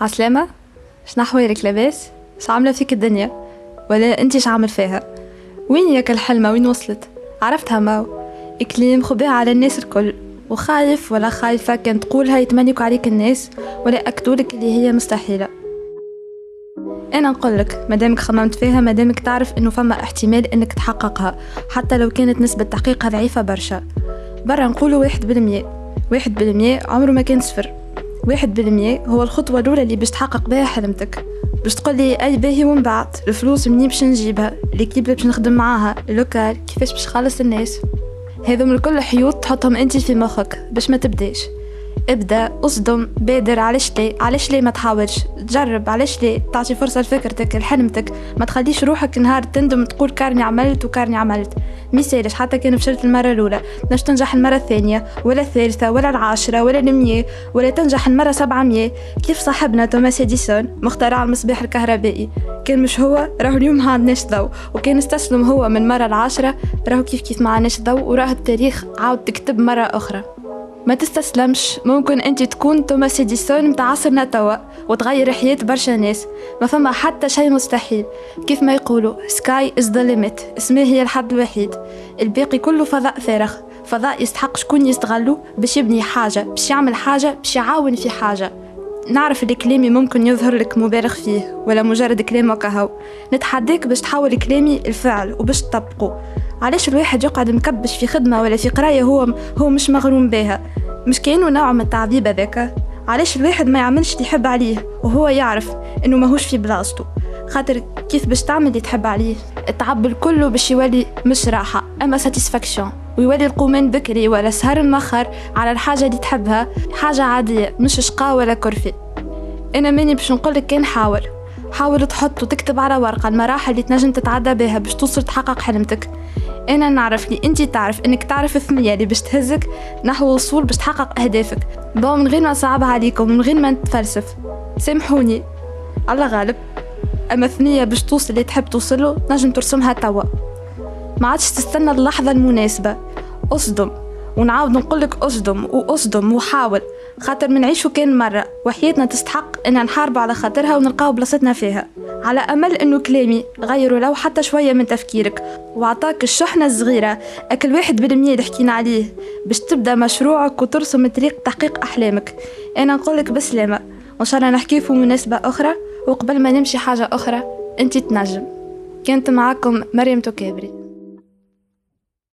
عسلامة شنحوالك لاباس؟ عاملة فيك الدنيا؟ ولا انتي عامل فيها؟ وين ياك الحلمة؟ وين وصلت؟ عرفتها ماو. إكليم خبيها على الناس الكل. وخايف ولا خايفة كان تقولها يتمنيك عليك الناس ولا أكدولك اللي هي مستحيلة. أنا نقولك مادامك خممت فيها مادامك تعرف إنه فما احتمال إنك تحققها حتى لو كانت نسبة تحقيقها ضعيفة برشا. برا نقولوا واحد بالمية. واحد بالمية عمره ما كان صفر. واحد بالمية هو الخطوة الأولى اللي باش تحقق بها حلمتك. باش تقول لي أي باهي ومن بعد الفلوس منين باش نجيبها؟ l'équipe باش نخدم معاها؟ ال local؟ كيفاش باش نخلص الناس؟ هذوما الكل حيوط تحطهم أنت في مخك باش ما تبداش. ابدأ اصدم بادر علاش ليه علاش ليه ما تحاولش؟ تجرب علاش ليه تعطي فرصة لفكرتك لحلمتك. ما تخليش روحك نهار تندم تقول كارني عملت وكارني عملت. مسالش حتى كان فشلت المرة الأولى. باش تنجح المرة الثانية ولا الثالثة ولا العاشرة ولا المية ولا تنجح المرة سبعمية كيف صاحبنا توماس إديسون مخترع المصباح الكهربائي. كان مش هو؟ راهو اليوم ما عندناش ضوء. وكان استسلم هو من مرة العاشرة راهو كيف كيف ما عندناش ضوء وراه التاريخ عاود تكتب مرة أخرى. ما تستسلمش. ممكن أنت تكون توماس إديسون متاع عصرنا توا وتغير حياة برشا ناس. ما فما حتى شيء مستحيل. كيف ما يقولوا sky is the limit السماء هي الحد الوحيد. الباقي كله فضاء فارغ. فضاء يستحق شكون يستغلو باش يبني حاجة باش يعمل حاجة باش يعاون في حاجة. نعرف اللي كلامي ممكن يظهر لك مبالغ فيه ولا مجرد كلام وكهو نتحداك باش تحول كلامي الفعل وباش تطبقه. علاش الواحد يقعد مكبش في خدمة ولا في قراية هو هو مش مغروم بها؟ مش كأنه نوع من التعذيب هذاك. علاش الواحد ما يعملش اللي يحب عليه وهو يعرف إنه ماهوش في بلاصتو خاطر كيف باش تعمل اللي تحب عليه؟ التعب الكل باش يولي مش راحة. أما satisfaction ويولي القومان بكري ولا سهر المخر على الحاجة اللي تحبها حاجة عادية مش شقاء ولا corvée. أنا ماني باش نقولك كان حاول. حاول تحط وتكتب على ورقة المراحل اللي تنجم تتعدى بها باش توصل تحقق حلمتك. إنا نعرف لي أنت تعرف إنك تعرف الثنية اللي باش تهزك نحو الوصول باش تحقق أهدافك. bon من غير ما نصعبها عليكم من غير ما نتفلسف. سامحوني. الله غالب. أما الثنية باش توصل اللي تحب توصله نجم ترسمها توا. ما عادش تستنى اللحظة المناسبة. أصدم. ونعاود نقولك أصدم وأصدم وحاول. خاطر منعيشو كان مرة وحياتنا تستحق إن نحارب على خاطرها ونلقاو بلاصتنا فيها. على أمل إنه كلامي غيروا لو حتى شوية من تفكيرك وعطاك الشحنة الصغيرة أكل واحد بالمية اللي حكينا عليه باش تبدأ مشروعك وترسم طريق تحقيق أحلامك. أنا نقولك بسلامة وإن شاء الله نحكي في مناسبة أخرى وقبل ما نمشي حاجة أخرى أنت تنجم. كانت معاكم مريم توكابري.